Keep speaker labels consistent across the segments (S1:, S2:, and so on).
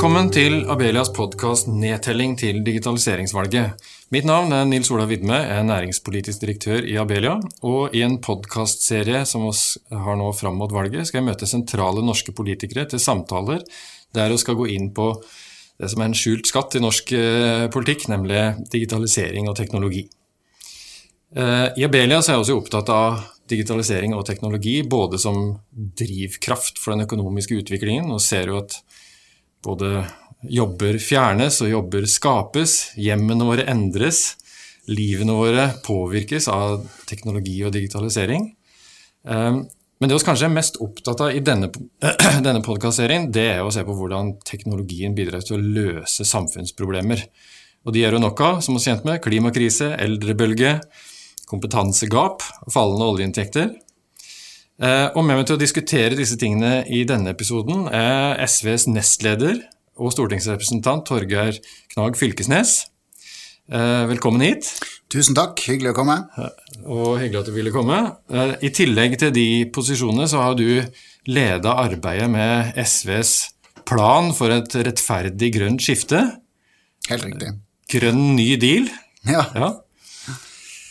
S1: Velkommen til Abelias podkast 'Nedtelling til digitaliseringsvalget'. Mitt navn er Nils Ola Vidme, jeg er næringspolitisk direktør i Abelia. Og i en podkastserie som vi har nå fram mot valget, skal jeg møte sentrale norske politikere til samtaler der vi skal gå inn på det som er en skjult skatt i norsk eh, politikk, nemlig digitalisering og teknologi. Eh, I Abelia er jeg også opptatt av digitalisering og teknologi, både som drivkraft for den økonomiske utviklingen, og ser jo at både jobber fjernes og jobber skapes, hjemmene våre endres, livene våre påvirkes av teknologi og digitalisering. Eh, men det vi kanskje er mest opptatt av i denne, denne podkastserien, det er å se på hvordan teknologien bidrar til å løse samfunnsproblemer. Og de er jo nok av, som vi er kjent med. Klimakrise, eldrebølge, kompetansegap, fallende oljeinntekter. Eh, og med meg til å diskutere disse tingene i denne episoden er SVs nestleder og stortingsrepresentant Torgeir Knag Fylkesnes. Eh, velkommen hit.
S2: Tusen takk, hyggelig å komme.
S1: Og hyggelig at du ville komme. Eh, I tillegg til de posisjonene så har du leda arbeidet med SVs plan for et rettferdig grønt skifte.
S2: Helt riktig.
S1: Grønn ny deal.
S2: Ja.
S1: ja.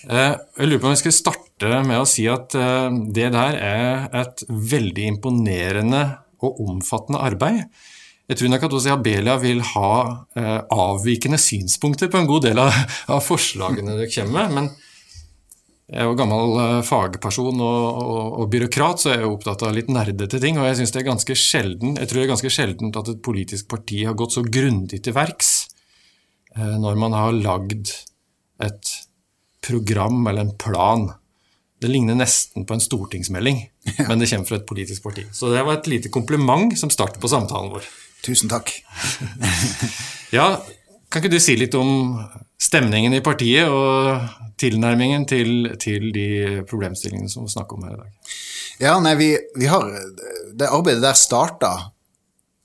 S1: Eh, jeg lurer på om jeg skal starte med å si at det der er et veldig imponerende og omfattende arbeid. Jeg tror nok at også Abelia vil ha eh, avvikende synspunkter på en god del av, forslagene dere kommer med. Men jeg er jo gammel eh, fagperson og, og, og, byråkrat, så jeg er jo opptatt av litt nerdete ting. Og jeg synes det er ganske sjelden, jeg tror det er ganske sjeldent at et politisk parti har gått så grundig til verks eh, når man har lagd et program eller en plan. Det ligner nesten på en stortingsmelding, men det kommer fra et politisk parti. Så det var et lite kompliment som startet på samtalen vår.
S2: Tusen takk.
S1: ja, kan ikke du si litt om stemningen i partiet og tilnærmingen til, til de problemstillingene som vi snakker om her i dag?
S2: Ja, nei, vi, vi har Det arbeidet der starta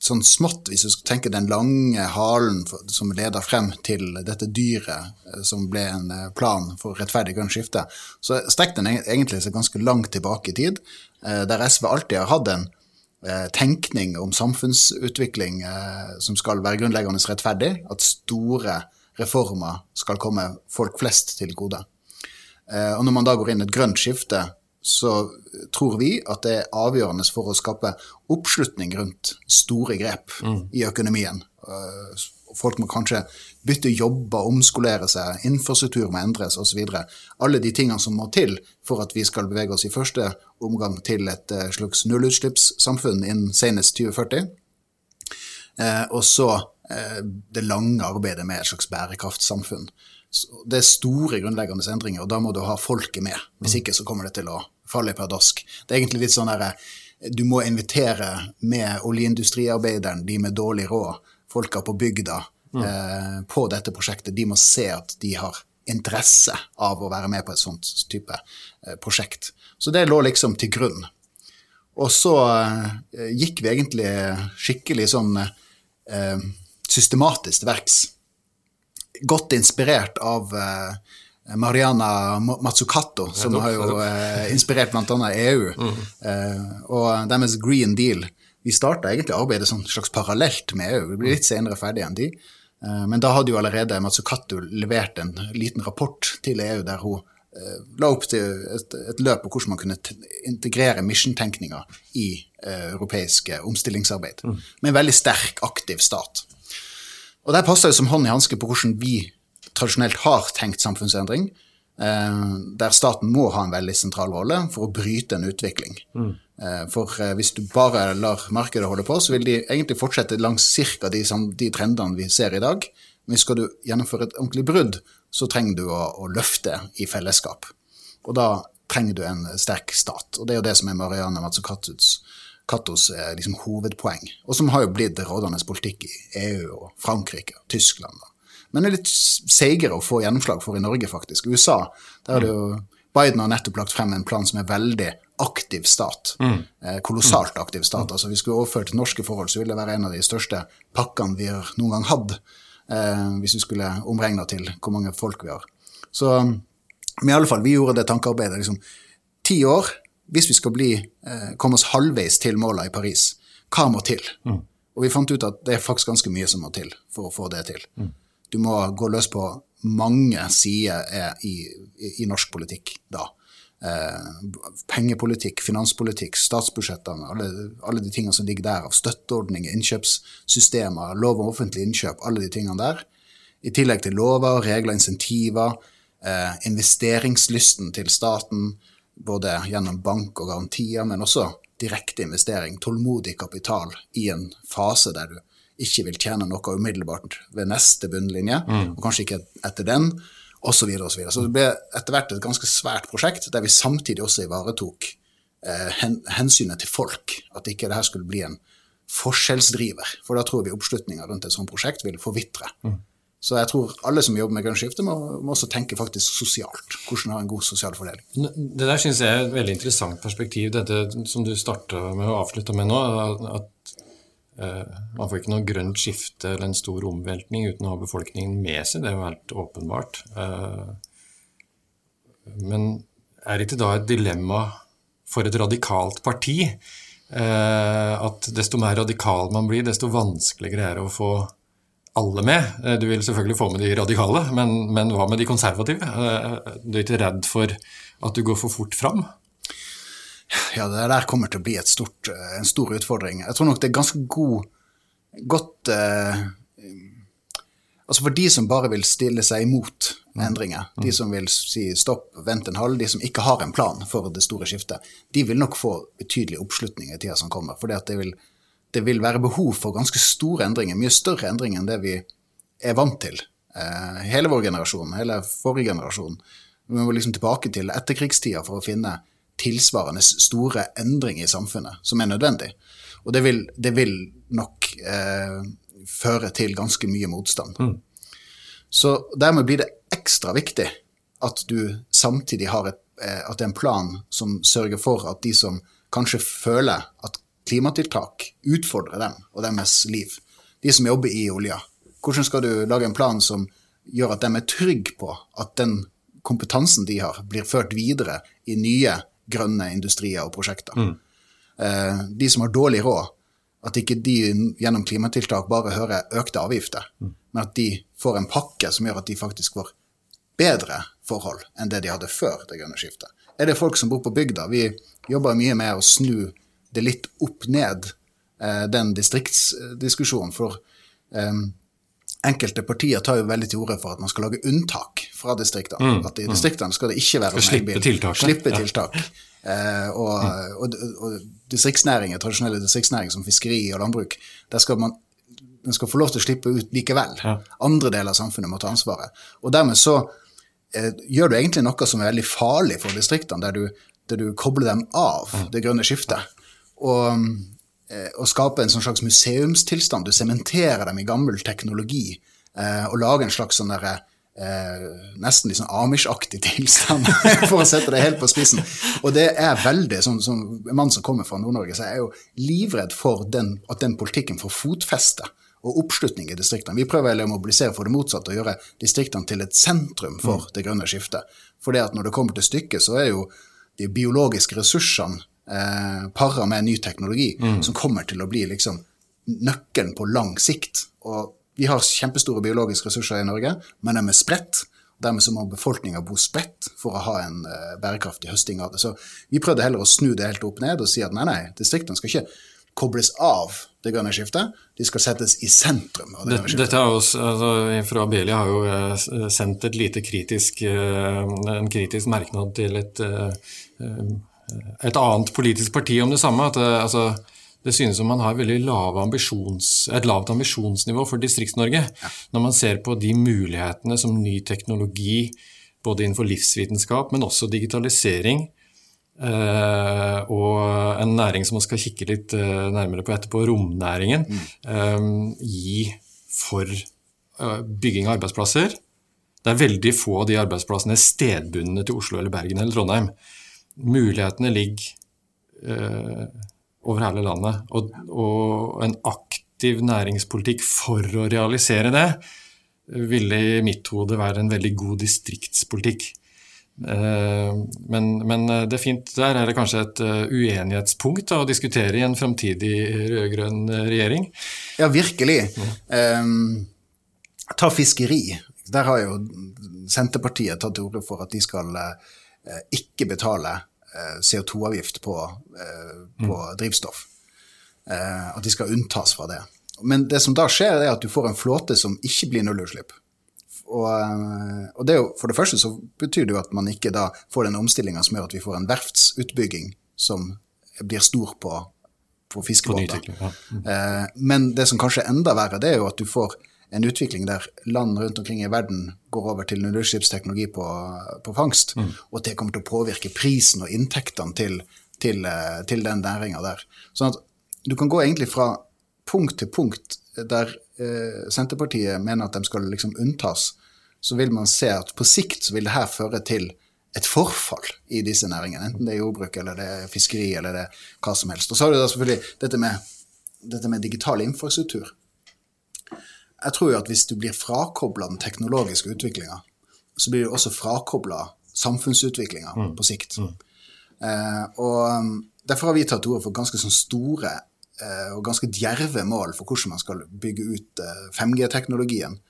S2: sånn smått, hvis du skal tenke den lange halen som leda frem til dette dyret eh, som ble en eh, plan for rettferdig grønt skifte, så strekker den egentlig seg ganske langt tilbake i tid, eh, der SV alltid har hatt en tenkning om samfunnsutvikling som skal være grunnleggende rettferdig. At store reformer skal komme folk flest til gode. Og når man da går inn et grønt skifte, så tror vi at det er avgjørende for å skape oppslutning rundt store grep mm. i økonomien. Folk må kanskje bytte jobber, omskolere seg, infrastruktur må endres osv. Alle de tingene som må til for at vi skal bevege oss i første omgang til et eh, slags nullutslippssamfunn innen senest 2040. Eh, og så eh, det lange arbeidet med et slags bærekraftsamfunn. Det er store grunnleggende endringer, og da må du ha folket med. Hvis ikke så kommer det til å falle pladask. Det er egentlig litt sånn derre Du må invitere med oljeindustriarbeideren, de med dårlig råd, folka på bygda, mm. eh, på dette prosjektet. De må se at de har interesse av å være med på et sånt type eh, prosjekt. Så det lå liksom til grunn. Og så eh, gikk vi egentlig skikkelig sånn eh, systematisk til verks. Godt inspirert av eh, Mariana Mazzucato, som har jo eh, inspirert bl.a. EU, mm. Eh, og deres Green Deal. Vi starta egentlig arbeidet sånn slags parallelt med EU. Vi ble litt senere ferdige enn de. Men da hadde jo allerede Mazzucato levert en liten rapport til EU der hun Eh, la opp til et, et, løp på hvordan man kunne integrere mission-tenkninga i uh, europeisk omstillingsarbeid. Mm. Med en veldig sterk, aktiv stat. Og der passer jo som hånd i hanske på hvordan vi tradisjonelt har tenkt samfunnsendring. Uh, der staten må ha en veldig sentral rolle for å bryte en utvikling. Mm. Uh, for hvis du bare lar markedet holde på, så vil de egentlig fortsette langs ca. De, de trendene vi ser i dag. Men skal du gjennomføre et ordentlig brudd, så trenger du å, å, løfte i fellesskap. Og da trenger du en sterk stat. Og det er jo det som er Marianne Matsukatos Kattos liksom, hovedpoeng, og som har jo blitt rådende politikk i EU og Frankrike og Tyskland. Men er litt seigere å få gjennomslag for i Norge, faktisk. USA, der er det jo Biden har nettopp lagt frem en plan som er veldig aktiv stat. Mm. Eh, kolossalt aktiv stat. Altså Hvis vi skulle overført til norske forhold, så ville det være en av de største pakkene vi har noen gang hatt eh, hvis vi skulle omregne til hvor mange folk vi har. Så men i alle fall, vi gjorde det tankearbeidet. liksom Ti år, hvis vi skal bli, eh, komme oss halvveis til måla i Paris, hva må til? Mm. Og vi fant ut at det er faktisk ganske mye som må til for å få det til. Du må gå løs på mange sider i, i, i norsk politikk da. Eh, pengepolitikk, finanspolitikk, statsbudsjettene, alle, alle, de tingene som ligger der av støtteordninger, innkjøpssystemer, lov om offentlig innkjøp, alle de tingene der. I tillegg til lover, regler, insentiver, eh, investeringslysten til staten, både gjennom bank og garantier, men også direkte investering, tålmodig kapital, i en fase der du ikke vil tjene noe umiddelbart ved neste bunnlinje, mm. og kanskje ikke etter den, osv. Og så, så det ble etter hvert et ganske svært prosjekt, der vi samtidig også ivaretok eh, hensynet til folk. At ikke det her skulle bli en forskjellsdriver. For da tror vi oppslutninga rundt et sånt prosjekt vil forvitre. Mm. Så jeg tror alle som jobber med grønt skifte, må, må, også tenke faktisk sosialt. Hvordan ha en god sosial fordeling.
S1: Det der syns jeg er et veldig interessant perspektiv, dette som du starta med å avslutte med nå. At man får ikke noe grønt skifte eller en stor omveltning uten å ha befolkningen med seg. Det er jo helt åpenbart. Uh, men er det ikke da et dilemma for et radikalt parti uh, at desto mer radikal man blir, desto vanskeligere er det å få alle med. Eh, du vil selvfølgelig få med de radikale, men, men hva med de konservative? Eh, du er ikke redd for at du går for fort fram?
S2: Ja, det der kommer til å bli stort, eh, en stor utfordring. Jeg tror nok det er ganske god, godt eh, Altså for de som bare vil stille seg imot mm. endringer, de mm. som vil si stopp, vent en halv, de som ikke har en plan for det store skiftet, de vil nok få betydelig oppslutning i tida som kommer. for det vil det vil være behov for ganske store endringer, mye større endringer enn det vi er vant til. Eh, hele vår generasjon, hele forrige generasjon. Vi må liksom tilbake til etterkrigstida for å finne tilsvarende store endringer i samfunnet som er nødvendig. Og det vil, det vil nok eh, føre til ganske mye motstand. Mm. Så dermed blir det ekstra viktig at du samtidig har et, eh, at det er en plan som sørger for at de som kanskje føler at klimatiltak utfordrer dem og deres liv. De som jobber i olja. Hvordan skal du lage en plan som gjør at de er trygge på at den kompetansen de har, blir ført videre i nye grønne industrier og prosjekter? Mm. Eh, de som har dårlig råd, at ikke de gjennom klimatiltak bare hører økte avgifter, mm. men at de får en pakke som gjør at de faktisk får bedre forhold enn det de hadde før det grønne skiftet. Er det folk som bor på bygda? Vi jobber mye med å snu det litt opp ned, eh, den distriktsdiskusjonen. For um, enkelte partier tar jo veldig til orde for at man skal lage unntak fra distriktene. Mm, at i mm. distriktene skal det ikke være
S1: skal slippe tiltak.
S2: Slippe tiltak. Ja. Eh, og, mm. og, og, distriktsnæringer, tradisjonelle distriktsnæringer som fiskeri og landbruk, der skal man den skal få lov til å slippe ut likevel. Ja. Andre deler av samfunnet må ta ansvaret. Og dermed så eh, gjør du egentlig noe som er veldig farlig for distriktene, der du, der du kobler dem av det grønne skiftet og, eh, og skape en sånn slags museumstilstand. Du sementerer dem i gammel teknologi eh, og lager en slags sånn derre eh, nesten litt sånn Amish-aktig tilstand, for å sette det helt på spissen. Og det er veldig, som, som en mann som kommer fra Nord-Norge, så er jeg jo livredd for den, at den politikken får fotfeste og oppslutning i distriktene. Vi prøver å mobilisere for det motsatte, og gjøre distriktene til et sentrum for mm. det grønne skiftet. For det at når det kommer til stykket, så er jo de biologiske ressursene eh, para med ny teknologi, mm. som kommer til å bli liksom nøkkelen på lang sikt. Og vi har kjempestore biologiske ressurser i Norge, men de er spredt. Dermed så må befolkninga bo spredt for å ha en eh, bærekraftig høsting av det. Så vi prøvde heller å snu det helt opp ned og si at nei, nei, distriktene skal ikke kobles av det grønne skiftet, de skal settes i sentrum. av det grønne skiftet.
S1: Dette er også, altså, Fra Abelia har jo eh, sendt et lite kritisk, eh, en kritisk merknad til et et annet politisk parti om det samme. at eh, altså, det synes som man har lav et lavt ambisjonsnivå for Distrikts-Norge. Ja. Når man ser på de mulighetene som ny teknologi, både innenfor livsvitenskap, men også digitalisering, eh, og en næring som man skal kikke litt eh, nærmere på etterpå, romnæringen, mm. eh, gi for eh, bygging av arbeidsplasser. Det er veldig få av de arbeidsplassene stedbundne til Oslo eller Bergen eller Trondheim mulighetene ligger uh, over hele landet. Og, og, en aktiv næringspolitikk for å realisere det ville i mitt hode være en veldig god distriktspolitikk. Men, men, det er fint. Der er det kanskje et uenighetspunkt da, å diskutere i en framtidig rød-grønn regjering?
S2: Ja, virkelig. Mm. Um, ta fiskeri. Der har jo Senterpartiet tatt til orde for at de skal uh, ikke betale uh, CO2-avgift på, uh, på mm. drivstoff. at de skal unntas fra det. Men det som da skjer, er at du får en flåte som ikke blir nullutslipp. Og, eh, og det jo, for det første så betyr det jo at man ikke da får den omstillinga som gjør at vi får en verftsutbygging som blir stor på, på fiskebåter. Ja. Mm. Eh, men det som kanskje er enda verre, det er jo at du får en utvikling der land rundt omkring i verden går over til nullutslippsteknologi på, på fangst, mm. og det kommer til å påvirke prisen og inntektene til, til, eh, til den næringa der. Sånn at du kan gå egentlig fra punkt til punkt der eh, Senterpartiet mener at de skal liksom unntas, så vil man se at på sikt så vil det her føre til et forfall i disse næringene. Enten det er jordbruk eller det er fiskeri eller det er hva som helst. Og så har du da selvfølgelig dette med, dette med digital infrastruktur. Jeg tror jo at hvis du blir frakobla den teknologiske utviklinga, så blir du også frakobla samfunnsutviklinga mm. på sikt. Mm. Eh, og um, Derfor har vi tatt til orde for ganske sånn store Eh, og ganske djerve mål for hvordan man skal bygge ut 5G-teknologien.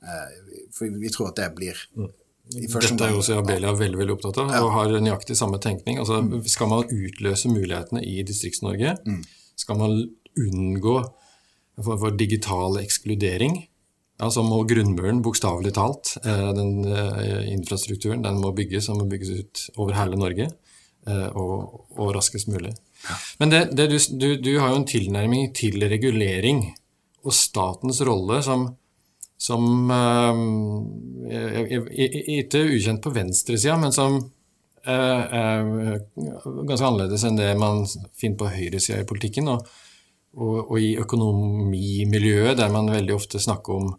S2: Eh, eh, for vi tror at det blir
S1: mm. Dette er jo også Abelia veldig veldig opptatt av, ja. og har nøyaktig samme tenkning. Altså, mm. Skal man utløse mulighetene i Distrikts-Norge, mm. skal man unngå for, for digital ekskludering, ja, så må grunnmuren, bokstavelig talt, den infrastrukturen, den må bygges og må bygges ut over hele Norge, og, og raskest mulig. Men det, det du, du, du, har jo en tilnærming til regulering og statens rolle som, som Ikke ukjent på venstresida, men som er ganske annerledes enn det man finner på høyresida i politikken. Og, og, og, i økonomimiljøet, der man veldig ofte snakker om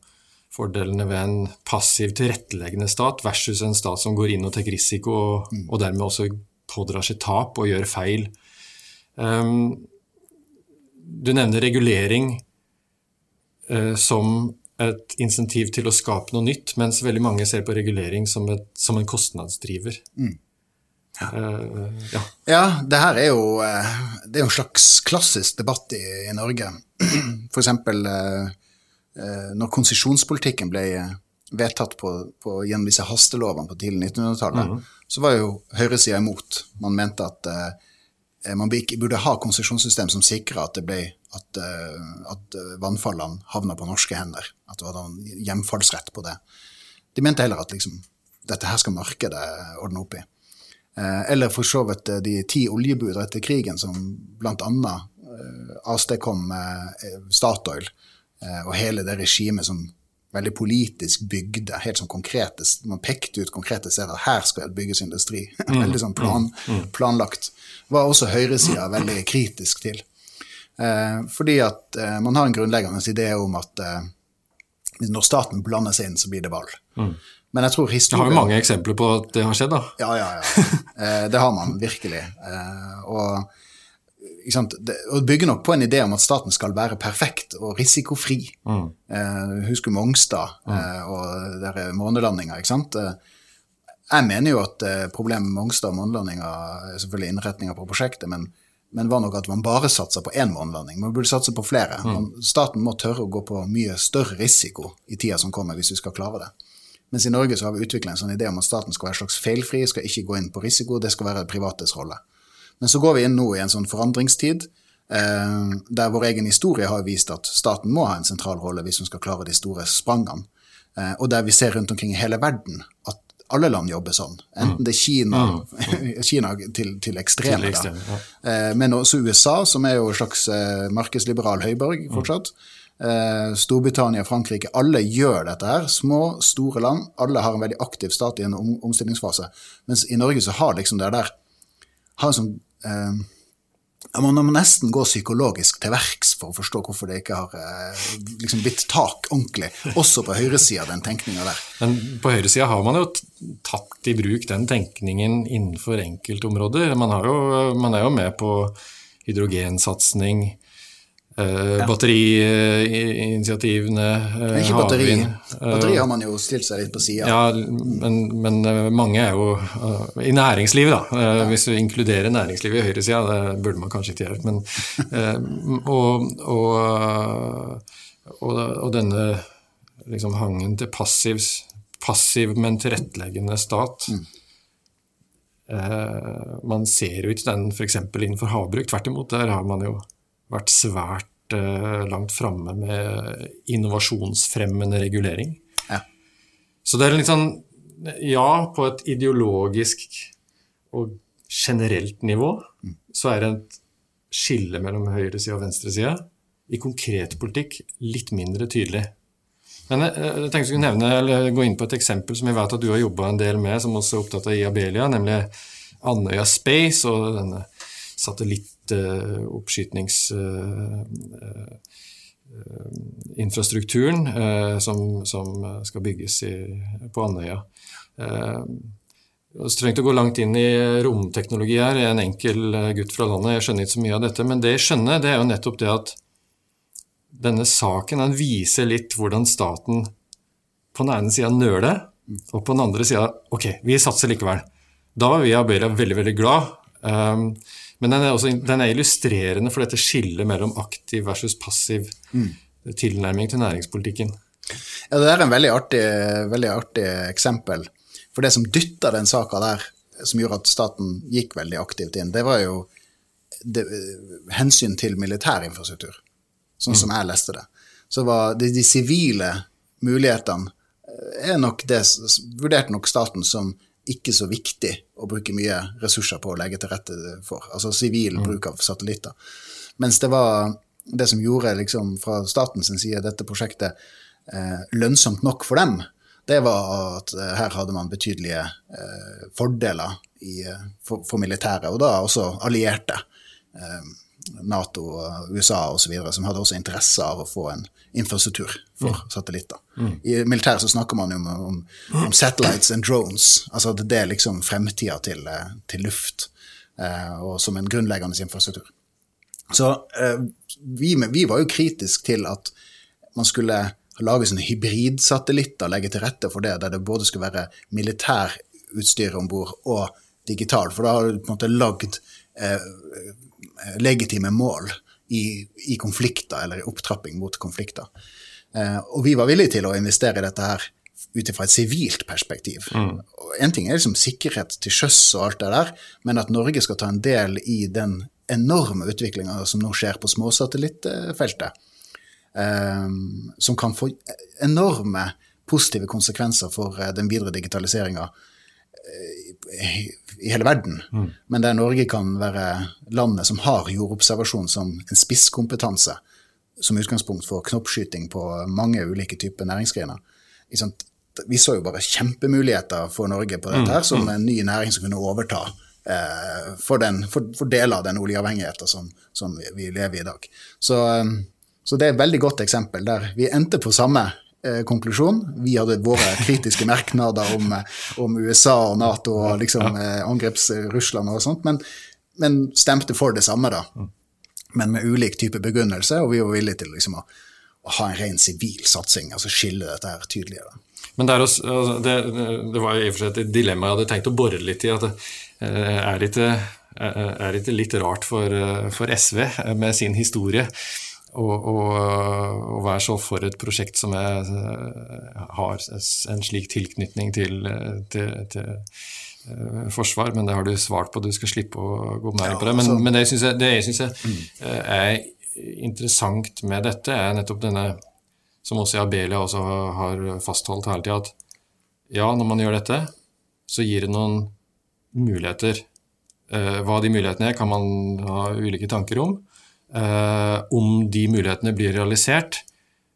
S1: fordelene ved en passiv tilretteleggende stat versus en stat som går inn og tar risiko, og, mm. og dermed også pådrar seg tap og gjør feil. Um, du nevner regulering uh, som et insentiv til å skape noe nytt, mens veldig mange ser på regulering som, et, som en kostnadsdriver. Mm.
S2: Ja. Uh, ja. ja. det her er jo, uh, det er jo en slags klassisk debatt i, i Norge. For eksempel når konsesjonspolitikken ble vedtatt på, på, gjennom disse hastelovene på tidlig 1900-tallet, mm. så var jo høyresida imot. Man mente at uh, man burde ha konsesjonssystem som sikra at, at, eh, at eh, vannfallene havna på norske hender. At det var en hjemfallsrett på det. De mente heller at liksom, dette her skal markedet ordne opp i. Eller for så vidt de ti oljebud etter krigen som bl.a. avstedkom Statoil og hele det regimet som veldig politisk bygde, helt sånn konkrete, Man pekte ut konkrete steder. Her skal det bygges industri. Mm. veldig sånn plan, mm. Mm. planlagt. Var også høyresida veldig kritisk til. Eh, fordi at eh, man har en grunnleggende idé om at eh, når staten blander seg inn, så blir det valg. Mm. Men jeg tror historien...
S1: Det har jo mange eksempler på at det har skjedd, da.
S2: Ja, ja, ja. Eh, det har man virkelig. Eh, og det, og bygge nok på en idé om at staten skal være perfekt og risikofri. Mm. Eh, husker Mongstad mm. og månelandinga, ikke sant. Jeg mener jo at problemet med Mongstad og månelandinga er selvfølgelig innretninga på prosjektet, men, men, var nok at man bare satsa på én månelanding. Man burde satse på flere. Mm. Staten må tørre å gå på mye større risiko i tida som kommer, hvis vi skal klare det. Mens i Norge så har vi utvikla en sånn idé om at staten skal være slags feilfri, skal ikke gå inn på risiko, det skal være privates rolle. Men så går vi inn nå i en sånn forandringstid, eh, der vår egen historie har vist at staten må ha en sentral rolle hvis hun skal klare de store sprangene. Eh, og der vi ser rundt omkring i hele verden at alle land jobber sånn. Enten det er Kina, mm. Kina til, til ekstreme, ja. eh, men også USA, som er jo en slags eh, markedsliberal høyborg fortsatt. Eh, Storbritannia, Frankrike, alle gjør dette her. Små, store land. Alle har en veldig aktiv stat i en om, omstillingsfase. Mens i Norge så har liksom det der har en sånn eh, man må nesten gå psykologisk til verks for å forstå hvorfor det ikke har eh, liksom blitt tak ordentlig, også på høyresida, den tenkninga der.
S1: Men på høyresida har man jo tatt i bruk den tenkningen innenfor enkeltområder. Man, jo, man er jo med på hydrogensatsing, Uh, Batteriinitiativene. Uh,
S2: ikke batteri. Batteri har man jo stilt seg litt på sida.
S1: Ja, men, men mange er jo uh, I næringslivet, da. Ja. Hvis du inkluderer næringslivet i høyresida, det burde man kanskje ikke gjøre. Men, og, og, og, og, denne liksom hangen til passiv, passiv men tilretteleggende stat. Mm. man ser jo ikke den f.eks. innenfor havbruk. Tvert imot, der har man jo vært svært uh, langt framme med innovasjonsfremmende regulering. Ja. Så det er litt sånn Ja, på et ideologisk og generelt nivå mm. så er det et skille mellom høyresida og venstresida. I konkret politikk litt mindre tydelig. Men jeg, jeg tenkte jeg skulle nevne, eller gå inn på et eksempel som jeg vet at du har jobba en del med, som også er opptatt av Iabelia, nemlig Andøya Space og denne satellitt rakettoppskytningsinfrastrukturen eh, eh, som, som, skal bygges i, på Andøya. Eh, så trenger ikke å gå langt inn i romteknologi her. Jeg er en enkel gutt fra landet, jeg skjønner ikke så mye av dette. Men det jeg skjønner, det er jo nettopp det at denne saken den viser litt hvordan staten på den ene sida nøler, og på den andre sida ok, vi satser likevel. Da var vi i Abelia veldig, veldig glad. Um, men den er, også, den er, illustrerende for dette skillet mellom aktiv versus passiv mm. tilnærming til næringspolitikken.
S2: Ja, Det er en veldig artig, veldig artig eksempel. For det som dytta den saka der, som gjorde at staten gikk veldig aktivt inn, det var jo det, hensyn til militær infrastruktur, sånn mm. som jeg leste det. Så var det de sivile mulighetene er nok det, vurderte nok staten som ikke så viktig å bruke mye ressurser på å legge til rette for. Altså sivil mm. bruk av satellitter. Mens det var det som gjorde liksom, fra statens side dette prosjektet eh, lønnsomt nok for dem, det var at eh, her hadde man betydelige eh, fordeler i, eh, for, for militæret, og da også allierte. Eh, Nato, USA osv., som hadde også interesse av å få en infrastruktur for mm. satellitter. Mm. I militæret så snakker man jo om, om, om, satellites and drones. altså at Det er liksom fremtida til, eh, til, luft, eh, og som en grunnleggende infrastruktur. Så eh, vi, vi, var jo kritisk til at man skulle lage sånne hybridsatellitter, legge til rette for det, der det både skulle være militærutstyr om bord og digital, for da har du på en måte lagd eh, legitime mål i, i, konflikter eller i opptrapping mot konflikter. Eh, og vi var villige til å investere i dette her ut ifra et sivilt perspektiv. Mm. En ting er liksom sikkerhet til sjøs og alt det der, men at Norge skal ta en del i den enorme utviklinga som nå skjer på småsatellittfeltet, eh, som kan få enorme positive konsekvenser for eh, den videre digitaliseringa eh, i hele verden, mm. men der Norge kan være landet som har jordobservasjon som en spisskompetanse, som utgangspunkt for knoppskyting på mange ulike typer næringsgrener. Vi så jo bare kjempemuligheter for Norge på dette her, mm. som mm. en ny næring som kunne overta eh, for, den, for, for deler av den oljeavhengigheten som, som vi, vi, lever i i dag. Så, eh, så det er et veldig godt eksempel der vi endte på samme eh, konklusjon. Vi hadde våre kritiske merknader om, eh, om, USA og Nato og liksom eh, angreps Russland og sånt, men, men, stemte for det samme, da. Mm. Men med ulik type begrunnelse, og vi var villige til liksom, å, å, ha en ren sivil satsing, altså skille dette her tydeligere.
S1: Men det, også, altså, det, det var i og for seg et dilemma jeg hadde tenkt å bore litt i. at det eh, er ikke, er ikke litt rart for, for SV med sin historie og, være så for et prosjekt som jeg har en slik tilknytning til, til, til uh, forsvar, men det har du svart på, du skal slippe å gå mer inn på det. Men, men det jeg synes jeg, mm. er interessant med dette, er nettopp denne, som også Abelia også har fastholdt hele tida, at ja, når man gjør dette, så gir det noen muligheter. Hva de mulighetene er, kan man ha ulike tanker om. Uh, om de mulighetene blir realisert,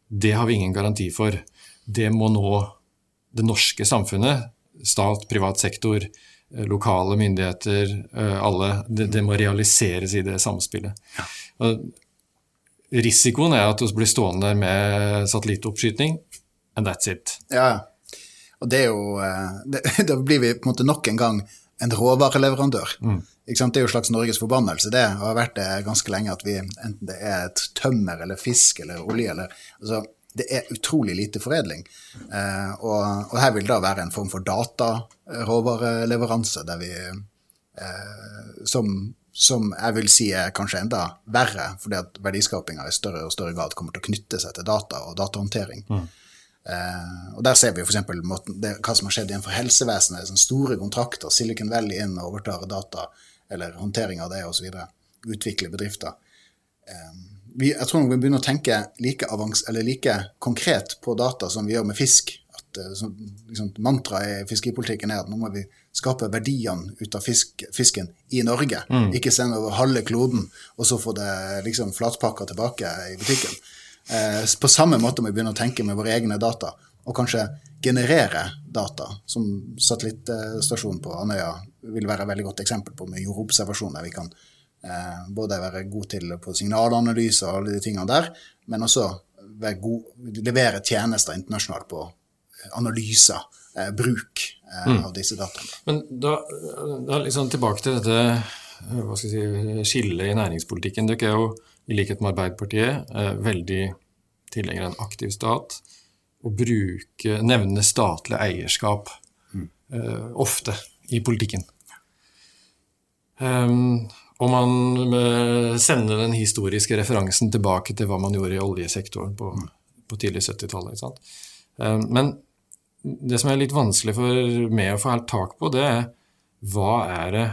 S1: det har vi ingen garanti for. Det må nå det norske samfunnet, stat, privat sektor, eh, lokale myndigheter, uh, alle. Det, det, må realiseres i det samspillet. Ja. risikoen er at vi blir stående der med satellittoppskyting, and that's it.
S2: Ja, og det er jo det, Da blir vi på en måte nok en gang en råvareleverandør. Mm. Det er jo en slags Norges forbannelse, det har vært det ganske lenge, at vi enten det er et tømmer eller fisk eller olje eller altså, Det er utrolig lite foredling. Eh, og, og her vil da være en form for dataråvareleveranse, der vi eh, som, som jeg vil si er kanskje enda verre, fordi at verdiskapinga i større og større grad kommer til å knytte seg til data og datahåndtering. Eh, og Der ser vi f.eks. hva som har skjedd innenfor helsevesenet. Sånne store kontrakter. Silicon Valley inn og overtar data, eller håndtering av det osv. Utvikle bedrifter. Eh, vi, jeg tror vi begynner å tenke like, avans, eller like konkret på data som vi gjør med fisk. At eh, liksom, Mantraet i fiskeripolitikken er at nå må vi skape verdiene ut av fisk, fisken i Norge. Ikke sende over halve kloden, og så få det liksom flatpakka tilbake i butikken. Eh, på samme måte må vi begynne å tenke med våre egne data, og kanskje generere data, som satellittstasjonen på Andøya vil være et veldig godt eksempel på, med jordobservasjon, der vi kan eh, både være gode til på signalanalyse og alle de tingene der, men også være god, levere tjenester internasjonalt på analyser, eh, bruk eh, av disse dataene.
S1: Men da, da liksom tilbake til dette hva skal jeg si, skillet i næringspolitikken. Dere er jo, i likhet med Arbeiderpartiet, eh, veldig tilhenger av en aktiv stat. Og bruke, nevne statlig eierskap eh, ofte i politikken. Um, og man eh, sender den historiske referansen tilbake til hva man gjorde i oljesektoren på, på tidlig 70-tallet. Um, men det som er litt vanskelig for meg å få helt tak på, det er hva er det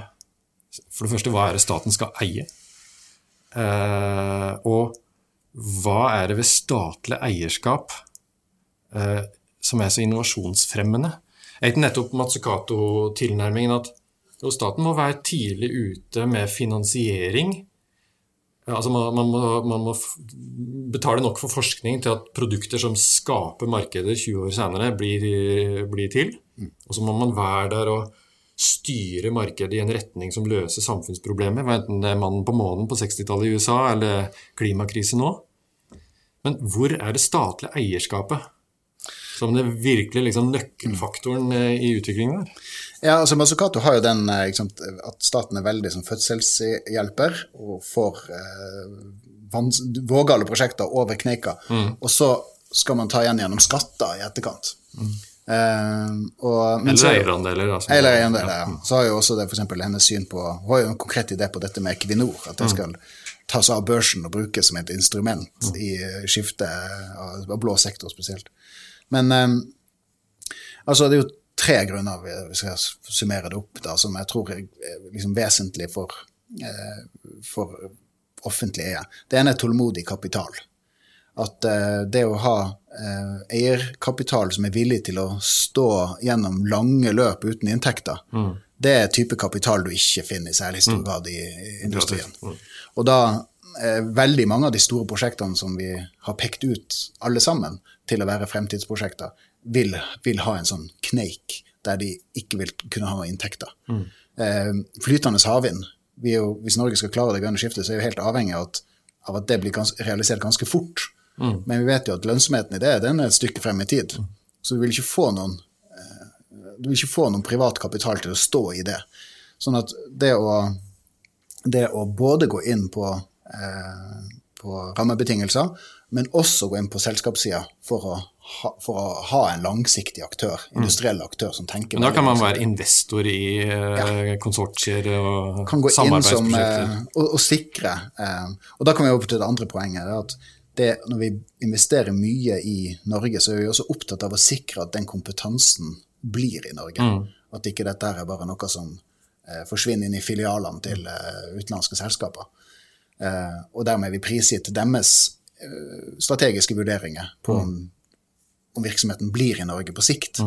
S1: For det første, hva er det staten skal eie? Uh, og hva er det ved statlig eierskap uh, som er så innovasjonsfremmende? Jeg gikk nettopp Matsukato-tilnærmingen at jo, staten må være tidlig ute med finansiering. Altså man, man, må, man må betale nok for forskning til at produkter som skaper markeder 20 år senere, blir, blir til. Og så må man være der og styre markedet i en retning som løser samfunnsproblemer, enten det er mannen på månen på 60-tallet i USA eller klimakrise nå. Men hvor er det statlige eierskapet som det virkelig liksom nøkkelfaktoren eh, i utviklingen der?
S2: Ja, altså Mazzucato har jo den sant, at staten er veldig som fødselshjelper og får eh, vågale prosjekter over kneika. Og så skal man ta igjen gjennom skatter i etterkant. Eh, og, men så-
S1: Eller eierandeler. Altså.
S2: Eller eierandeler, ja. Så har jo også det eksempel hennes syn på Hun har jo en konkret idé på dette med Equinor. At det skal tas av børsen og brukes som et instrument i eh, skiftet av, av blå sektor spesielt. Men um, altså det er jo tre grunner, hvis jeg skal summere det opp, da, som jeg tror er liksom vesentlig for, eh, for offentlig eie. Det ene er tålmodig kapital. At eh, det å ha eh, eierkapital som er villig til å stå gjennom lange løp uten inntekter, det er type kapital du ikke finner i særlig stor grad i, industrien. Og da veldig mange av de store prosjektene som vi har pekt ut alle sammen til å være fremtidsprosjekter, vil, vil ha en sånn kneik der de ikke vil kunne ha inntekter. Eh, flytende havvind. Vi jo, hvis Norge skal klare det grønne skiftet, så er vi helt avhengig av at, av at det blir gans realisert ganske fort. Men vi vet jo at lønnsomheten i det den er et stykke frem i tid. Så du vil ikke få noen eh, du vil ikke få noen privat kapital til å stå i det. Sånn at det å, det å både gå inn på, eh, på rammebetingelser, men også gå inn på selskapssida for, å ha- for å ha en langsiktig aktør, industriell aktør som tenker
S1: Men da kan man være investor i ja. konsortier og
S2: kan gå inn som,
S1: samarbeidsprosjekter.
S2: eh, og, og sikre eh, Og da kan vi over til det andre poenget. at det, når vi investerer mye i Norge, så er vi også opptatt av å sikre at den kompetansen blir i Norge. At ikke dette er bare noe som eh, forsvinner inn i filialene til eh, utenlandske selskaper. Eh, og dermed er vi prisgitt deres eh, strategiske vurderinger på om, om virksomheten blir i Norge på sikt.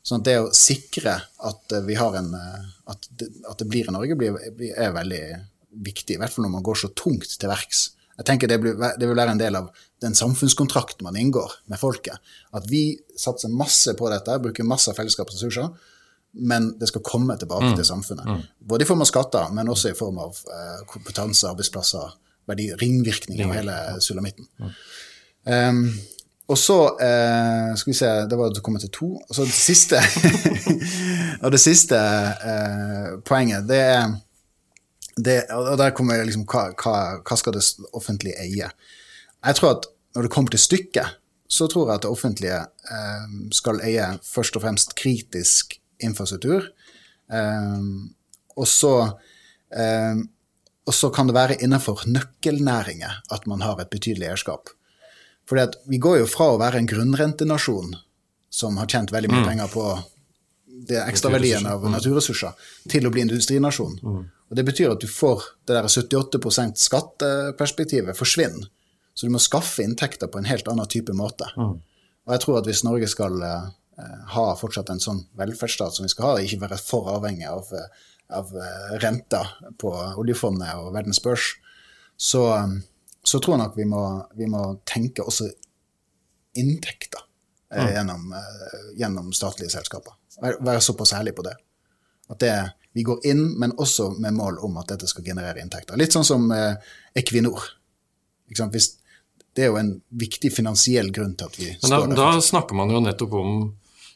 S2: Sånn at det å sikre at eh, vi har en at det, at det blir i Norge, blir, er veldig viktig. I hvert fall når man går så tungt til verks. Jeg tenker det, blir, det vil være en del av den samfunnskontrakten man inngår med folket. At vi satser masse på dette, bruker masse av fellesskapets ressurser, men det skal komme tilbake til samfunnet. Både i form av skatter, men også i form av uh, kompetanse, arbeidsplasser, verdi, ringvirkninger av hele sulamitten. Um, Og så uh, skal vi se, Det var å komme til to. Og så det siste Og det siste uh, poenget, det er det, Og der kommer liksom hva, hva, hva skal det offentlige eie? Jeg tror at når det kommer til stykket, så tror jeg at det offentlige eh, skal eie først og fremst kritisk infrastruktur. Eh, og så eh, og så kan det være innenfor nøkkelnæringer at man har et betydelig eierskap. Fordi at vi går jo fra å være en grunnrentenasjon som har tjent veldig mye mm. penger på det ekstraverdien av mm. naturressurser, til å bli industrinasjon. Mm. Og Det betyr at du får det der 78% skatteperspektivet forsvinner. Så du må skaffe inntekter på en helt annen type måte. Og jeg tror at hvis Norge skal uh, ha fortsatt en sånn velferdsstat som vi skal ha, ikke være for avhengig av uh, av eh, renta på oljefondet og verdens børs, så, så tror jeg nok vi må, vi må tenke også inntekter eh, mm. gjennom, eh, gjennom, statlige selskaper. Være, såpass ærlig på det. At det, vi går inn, men også med mål om at dette skal generere inntekter. Litt sånn som eh, Equinor. Hvis, det er jo en viktig finansiell grunn til at vi
S1: står der. Da snakker man jo nettopp om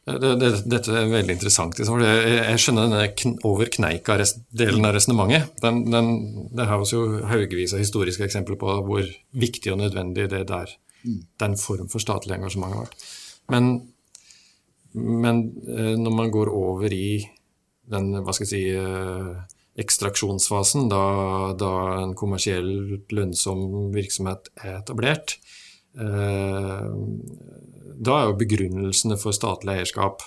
S1: dette er veldig interessant. Liksom, jeg, skjønner denne over kneika-delen av resonnementet. Den, den, det har også haugevis av historiske eksempler på hvor viktig og nødvendig det der, mm. den form for statlig engasjement har vært. Men, men, eh, når man går over i den hva skal jeg si, eh, ekstraksjonsfasen, da, da en kommersielt lønnsom virksomhet er etablert, da er jo begrunnelsene for statlig eierskap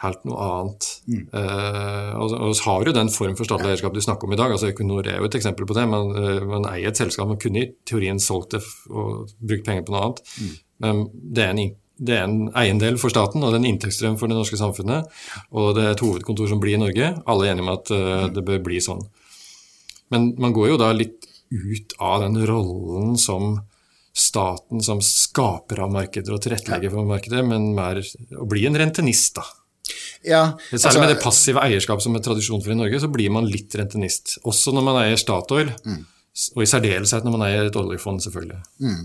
S1: helt noe annet. Mm. Eh, og, og vi har jo den form for statlig eierskap du snakker om i dag. altså Equinor er jo et eksempel på det. Man, uh, man eier et selskap, man kunne i teorien solgt det og brukt penger på noe annet. Mm. Men det er, en, det er, en, eiendel for staten, og det er en inntektsstrøm for det norske samfunnet. Og det er et hovedkontor som blir i Norge. Alle er enige om at uh, det bør bli sånn. Men man går jo da litt ut av den rollen som staten som skaper av markeder og tilrettelegger for markedet, men mer å bli en rentenist, da. Ja, altså, Særlig med det passive eierskapet som er tradisjon for i Norge, så blir man litt rentenist. Også når man eier Statoil, mm. og i særdeleshet når man eier et oljefond, selvfølgelig. Mm.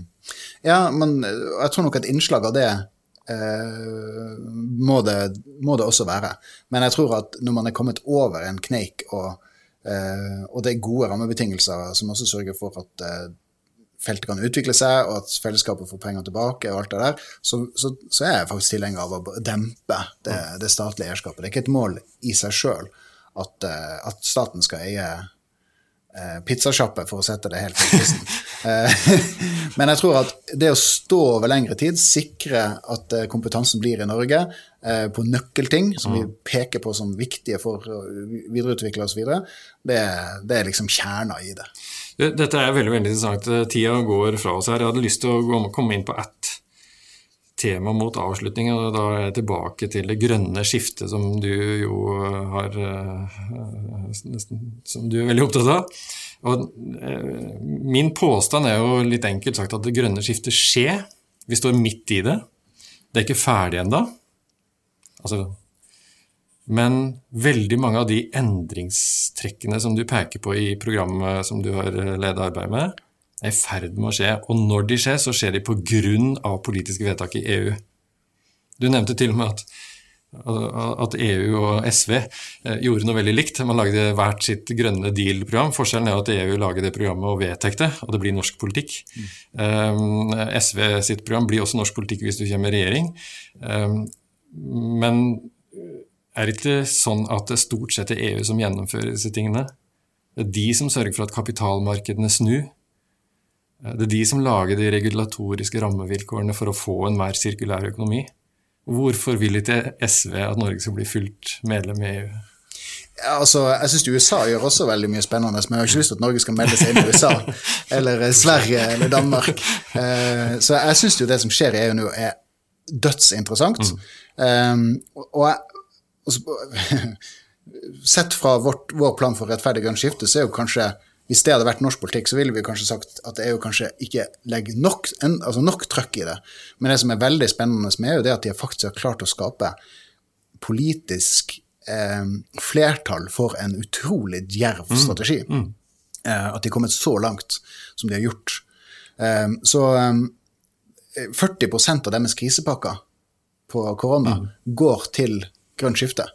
S2: Ja, men jeg tror nok et innslag av det Uh, må, det må, det også være. Men jeg tror at når man er kommet over en kneik, og, uh, og det er gode rammebetingelser som også sørger for at eh, feltet kan utvikle seg, og at fellesskapet får penger tilbake, og alt det der, så, så, så er jeg faktisk tilhenger av å dempe det, det, statlige eierskapet. Det er ikke et mål i seg sjøl at, eh, at, staten skal eie eh, pizzasjappe, for å sette det helt på spissen. Eh, men jeg tror at det å stå over lengre tid, sikre at kompetansen blir i Norge på nøkkelting som vi mm. peker på som viktige for å videreutvikle oss videre, det, det er liksom kjerna i det.
S1: Dette er veldig veldig interessant. Tida går fra oss her. Jeg hadde lyst til å komme inn på ett tema mot avslutning. og Da er jeg tilbake til det grønne skiftet, som du jo har eh, Som du er veldig opptatt av. Og eh, min påstand er jo litt enkelt sagt at det grønne skiftet skjer. Vi står midt i det. Det er ikke ferdig ennå. Altså, men veldig mange av de endringstrekkene som du peker på i programmet som du har eh, ledet arbeidet med, er i ferd med å skje. Og når de skjer, så skjer de pga. politiske vedtak i EU. Du nevnte til og med at, at EU og SV eh, gjorde noe veldig likt. Man lagde hvert sitt grønne deal-program. Forskjellen er at EU lager det programmet og vedtar det, og det blir norsk politikk. Mm. Um, SV sitt program blir også norsk politikk hvis du kommer i regjering. Men er det ikke sånn at det stort sett er EU som gjennomfører disse tingene? Det er de som sørger for at kapitalmarkedene snur. Det er de som lager de regulatoriske rammevilkårene for å få en mer sirkulær økonomi. Hvorfor vil ikke SV at Norge skal bli fullt medlem i EU?
S2: Ja, altså, jeg syns USA gjør også veldig mye spennende, men jeg har ikke lyst til at Norge skal melde seg inn i USA eller Sverige eller Danmark. Eh, så jeg syns jo det som skjer i EU nå, er dødsinteressant. Mm. Um, og jeg, Sett fra vårt, vår plan for rettferdig grønt skifte, så er jo kanskje hvis det hadde vært norsk politikk, så ville vi kanskje sagt at EU kanskje ikke legger nok, altså nok trøkk i det. Men det som er veldig spennende med EU, det er at de faktisk har klart å skape politisk eh, flertall for en utrolig djerv mm. strategi. Mm. Mm. Eh, at de har kommet så langt som de har gjort. Eh, så 40% av deres krisepakker på korona
S1: Mm.
S2: går til grønt skifte.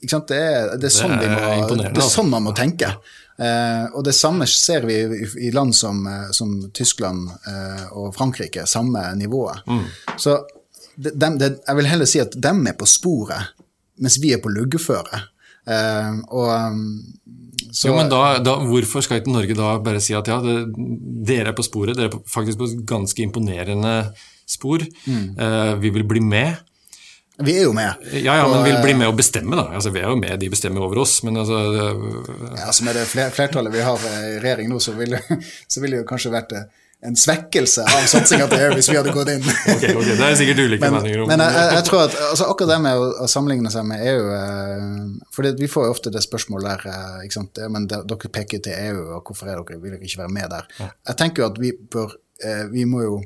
S2: Ikke sant? Det er, det er, sånn,
S1: Det er
S2: må, det er
S1: altså.
S2: sånn man må tenke. Eh, og det samme ser vi i, i land som, eh, som Tyskland eh, og Frankrike, samme nivået.
S1: Mm.
S2: Så de, de, jeg vil heller si at dem er på sporet, mens vi er på luggeføret. Eh, og um, så,
S1: Jo, men da, da, Hvorfor skal ikke Norge da bare si at ja, det, dere er på sporet, dere er på, faktisk på et ganske imponerende spor,
S2: Mm.
S1: eh, vi vil bli med?
S2: Vi er jo med.
S1: Ja, ja, men
S2: Og,
S1: vil bli
S2: eh,
S1: med å bestemme, da. Altså, vi er jo med, de bestemmer over oss, men altså det,
S2: Ja, altså Med det flertallet vi har eh, i regjering nå, så ville så ville det jo kanskje vært eh, en svekkelse av satsinga på EU hvis vi hadde gått inn.
S1: ok, ok, Det er sikkert ulike
S2: Men,
S1: meninger om
S2: men jeg, jeg, tror at altså, akkurat det med å, å sammenligne seg med EU For vi får jo ofte det spørsmålet der ikke sant? Men de- Dere peker til EU, og hvorfor er dere, vil dere ikke være med der? Jeg tenker jo at vi bør Vi må jo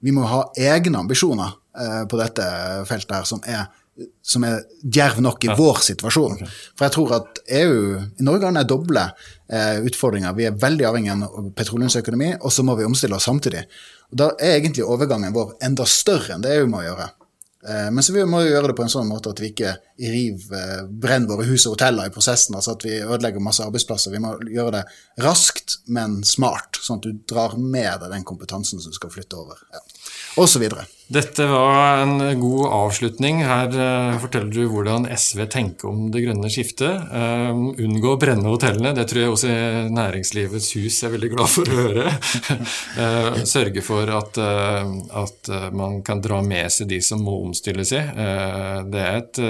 S2: vi må ha egne ambisjoner på dette feltet her som er som er djerv nok i vår situasjon. For jeg tror at EU I Norge har den doble eh, utfordringer. Vi er veldig avhengig av petroleumsøkonomi, og så må vi omstille oss samtidig. Og Da er egentlig overgangen vår enda større enn det EU må gjøre. Eh, men så vi må jo gjøre det på en sånn måte at vi ikke riv, eh, brenner våre hus og hoteller i prosessen. altså at vi ødelegger masse arbeidsplasser. Vi må gjøre det raskt, men smart, sånn at du drar med deg den kompetansen som skal flytte over. Ja. Videre.
S1: Dette var en god avslutning. Her eh, forteller du hvordan SV tenker om det grønne skiftet. Um, unngå å brenne hotellene, det tror jeg også Næringslivets hus er veldig glad for å høre. uh, sørge for at, uh, at man kan dra med seg de som må omstille seg. Uh, det er et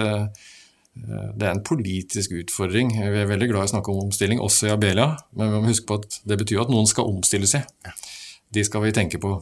S1: det er en politisk utfordring. Vi er veldig glad i å snakke om omstilling, også i Abelia, men vi må huske på at det betyr at noen skal omstille seg. De skal vi tenke på.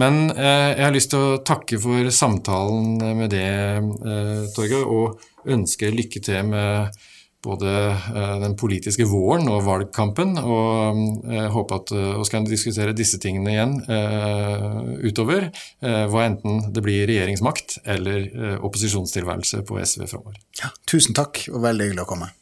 S1: Men eh, jeg har lyst til å takke for samtalen med det, eh, Torgeir, og ønske lykke til med både eh, den politiske våren og valgkampen. Og eh, håper at eh, vi kan diskutere disse tingene igjen eh, utover, eh, hva enten det blir regjeringsmakt eller eh, opposisjonstilværelse på SV framover.
S2: Ja, tusen takk, og veldig hyggelig å komme.